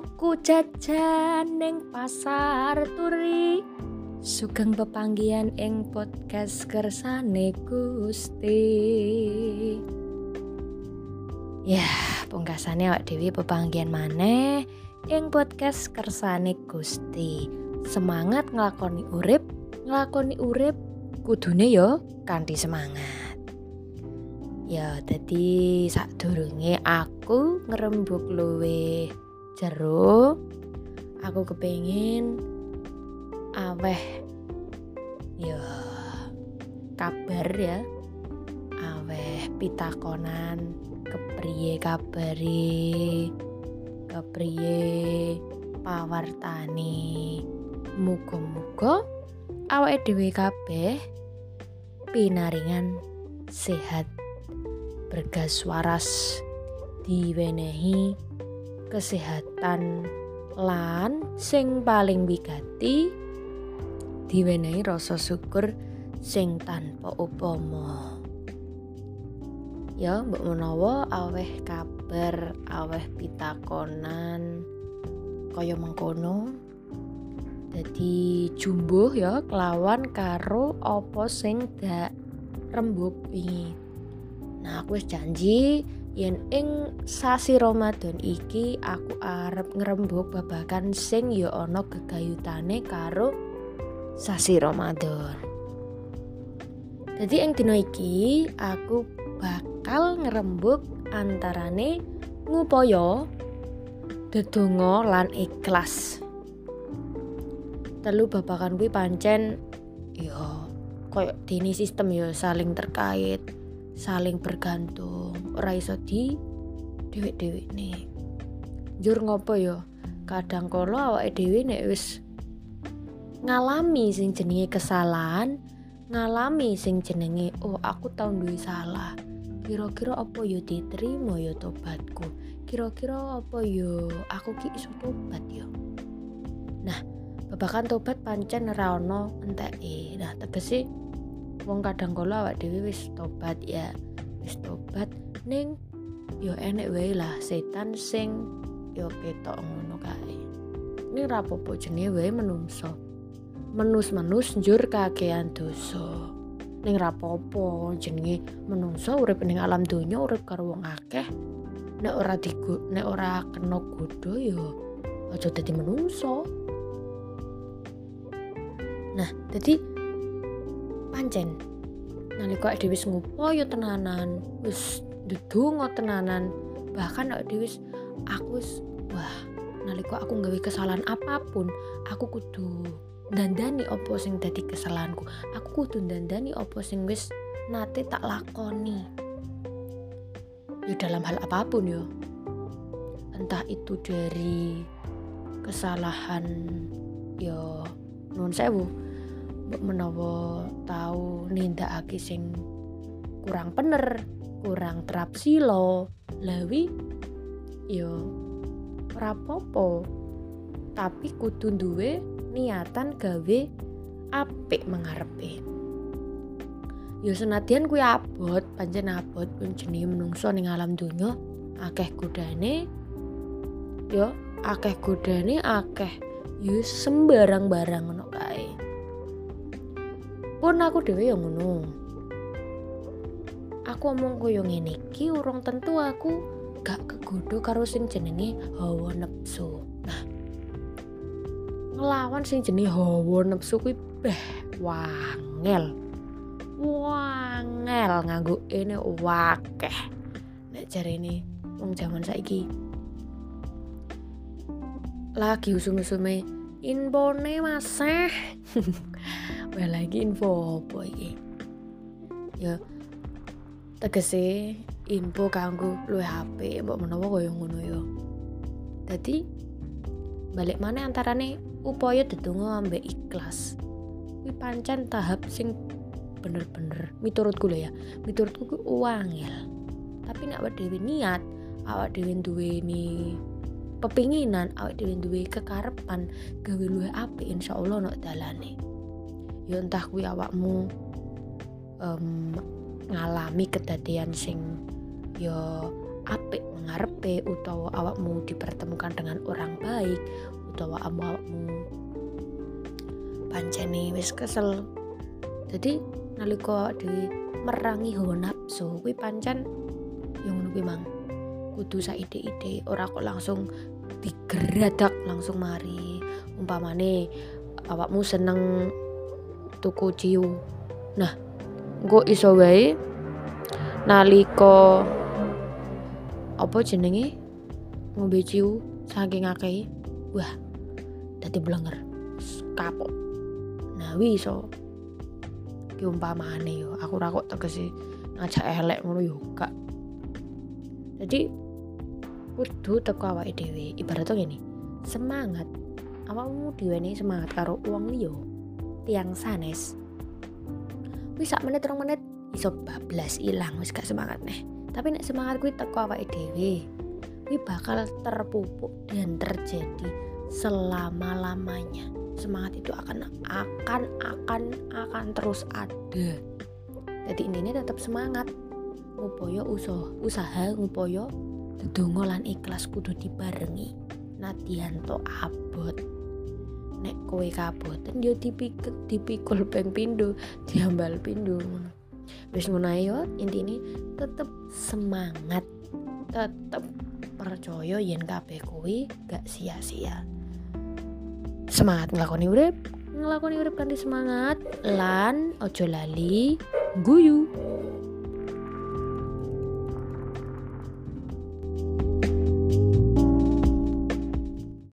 tuku jajan ning pasar turi. Sugeng pepanggian ing podcast kersane Gusti. Ya pungkasane awak dewi pepanggian maneh ing podcast kersane Gusti. Semangat nglakoni urip nglakoni urip kudune yo kanthi semangat. Ya dadi sadurunge aku ngerembuk luwe jero aku kepengin aweh. Ya kabar ya. Aweh pitakonan kepriye kabari. Kepriye pawartani muga-muga awake dhewe kabeh pinaringan sehat bergas waras diwenehi kesehatan lan sing paling wigati diwenehi rasa syukur sing tanpa upama. Ya mbok menawa aweh kabar aweh pitakonan kaya mengkono. Dadi jumbuh ya kelawan karo apa sing dak rembug wingi. Nah aku janji yen ing sasi Ramadan iki aku arep ngrembug babagan sing ya ana gegayutane karo sasi Ramadan. Jadi ing dina iki aku bakal ngerembug antarane ngupaya dedonga lan ikhlas. Telu babakan kuwi pancen ya koyo dini sistem ya saling terkait, saling bergantung. Ora iso di dhewek-dhewek nih. Jur ngopo ya? Kadang kala awake dhewe nek wis ngalami sing jenenge kesalahan ngalami sing jenenge oh aku tau duwe salah kira-kira apa yo diterima yo tobatku kira-kira apa yo aku ki iso tobat yo nah babakan tobat pancen ora ono enteke nah tegese wong kadang kala awak dhewe wis tobat ya wis tobat ning yo enek wae lah setan sing yo ketok ngono kae. Ini rapopo jenenge wae menungso. Menus-menus njur kakean dosa. Ning rapopo jenenge menungso urip ning alam donya urip karo wong akeh. Nek ora digo nek ora kena godho ya aja dadi menungso. Nah jadi pancen. Nalika dhewe wis ngupaya tenanan wis ndedonga tenanan. Bahkan nek dhewe aku wis wah nalika aku nggawe kesalahan apa pun aku kudu dandani opo sing dadi kesalahanku. Aku kudu dandani opo sing wis nate tak lakoni. Ya dalam hal apa pun yo entah itu dari kesalahan yo nun sewu menawa tahu nindakake sing kurang bener kurang terap silo lawi yo rapopo tapi kudu duwe niatan gawe apik mengarepe yo senadyan kuwi abot pancen abot pun jenenge menungso ning alam donya akeh godane. Yo akeh godane akeh yo sembarang barang ngono kae pun aku dhewe yo ngono. Aku omong koyo ngene iki urung tentu aku gak kegodo karo sing jenenge hawa nepsu. Nah ngelawan sing jenis hawa nafsu kuwi beh wangel. Wangel nganggo ini wakeh. Nek jare ini wong zaman saiki lagi usum-usume infone maseh Wah lagi info apa iki? Ya tegese info kanggo luwe HP mbok menawa kaya ngono ya. Dadi balik mana antarane upaya dedonga ambek ikhlas. Kuwi pancen tahap sing bener-bener miturutku lho ya miturutku kuwi wangil tapi nek awak dhewe niat awak dhewe duweni pepinginan awak dhewe duwe kekarepan gawe luwe apik insyaallah nek dalane. Ya entah kuwi awakmu um, ngalami kedadian sing ya apik mengarepe utawa awakmu dipertemukan dengan orang baik utawa awakmu pancene wis kesel. Jadi nalika di merangi hawa nafsu kuwi pancen yang ngono kuwi mang. Kudu saide-ide ora kok langsung digeradak langsung mari. Umpamane awakmu seneng tuku ciu. Nah engko iso wae nalika apa jenenge? Ngombe ciu saking akeh wah dadi blenger. Kapok. Nah wi iso. Ki umpamane yo aku ora kok tegese ngajak elek ngono yo gak. Jadi kudu teko awake dhewe. Ibaratnya gini semangat. Awakmu diweni semangat karo uang liyo tiang sanes. Wis sak menit rong menit iso bablas ilang wis gak semangat nih tapi nek semangat kuwi teko awake dhewe kuwi bakal terpupuk dan terjadi selama-lamanya. Semangat itu akan akan akan akan terus ada. Jadi ini tetap semangat. Ngupoyo usaha usaha ngupoyo dedonga lan ikhlas kudu dibarengi. Nadianto abot. Nek kowe kaboten yo dipikul dipikul peng pindo diambal pindo ngono. Wis ayo intine tetep semangat tetep percaya yen kabeh kuwi gak sia-sia. Semangat ngelakoni urip ngelakoni urip kanthi semangat lan ojo lali guyu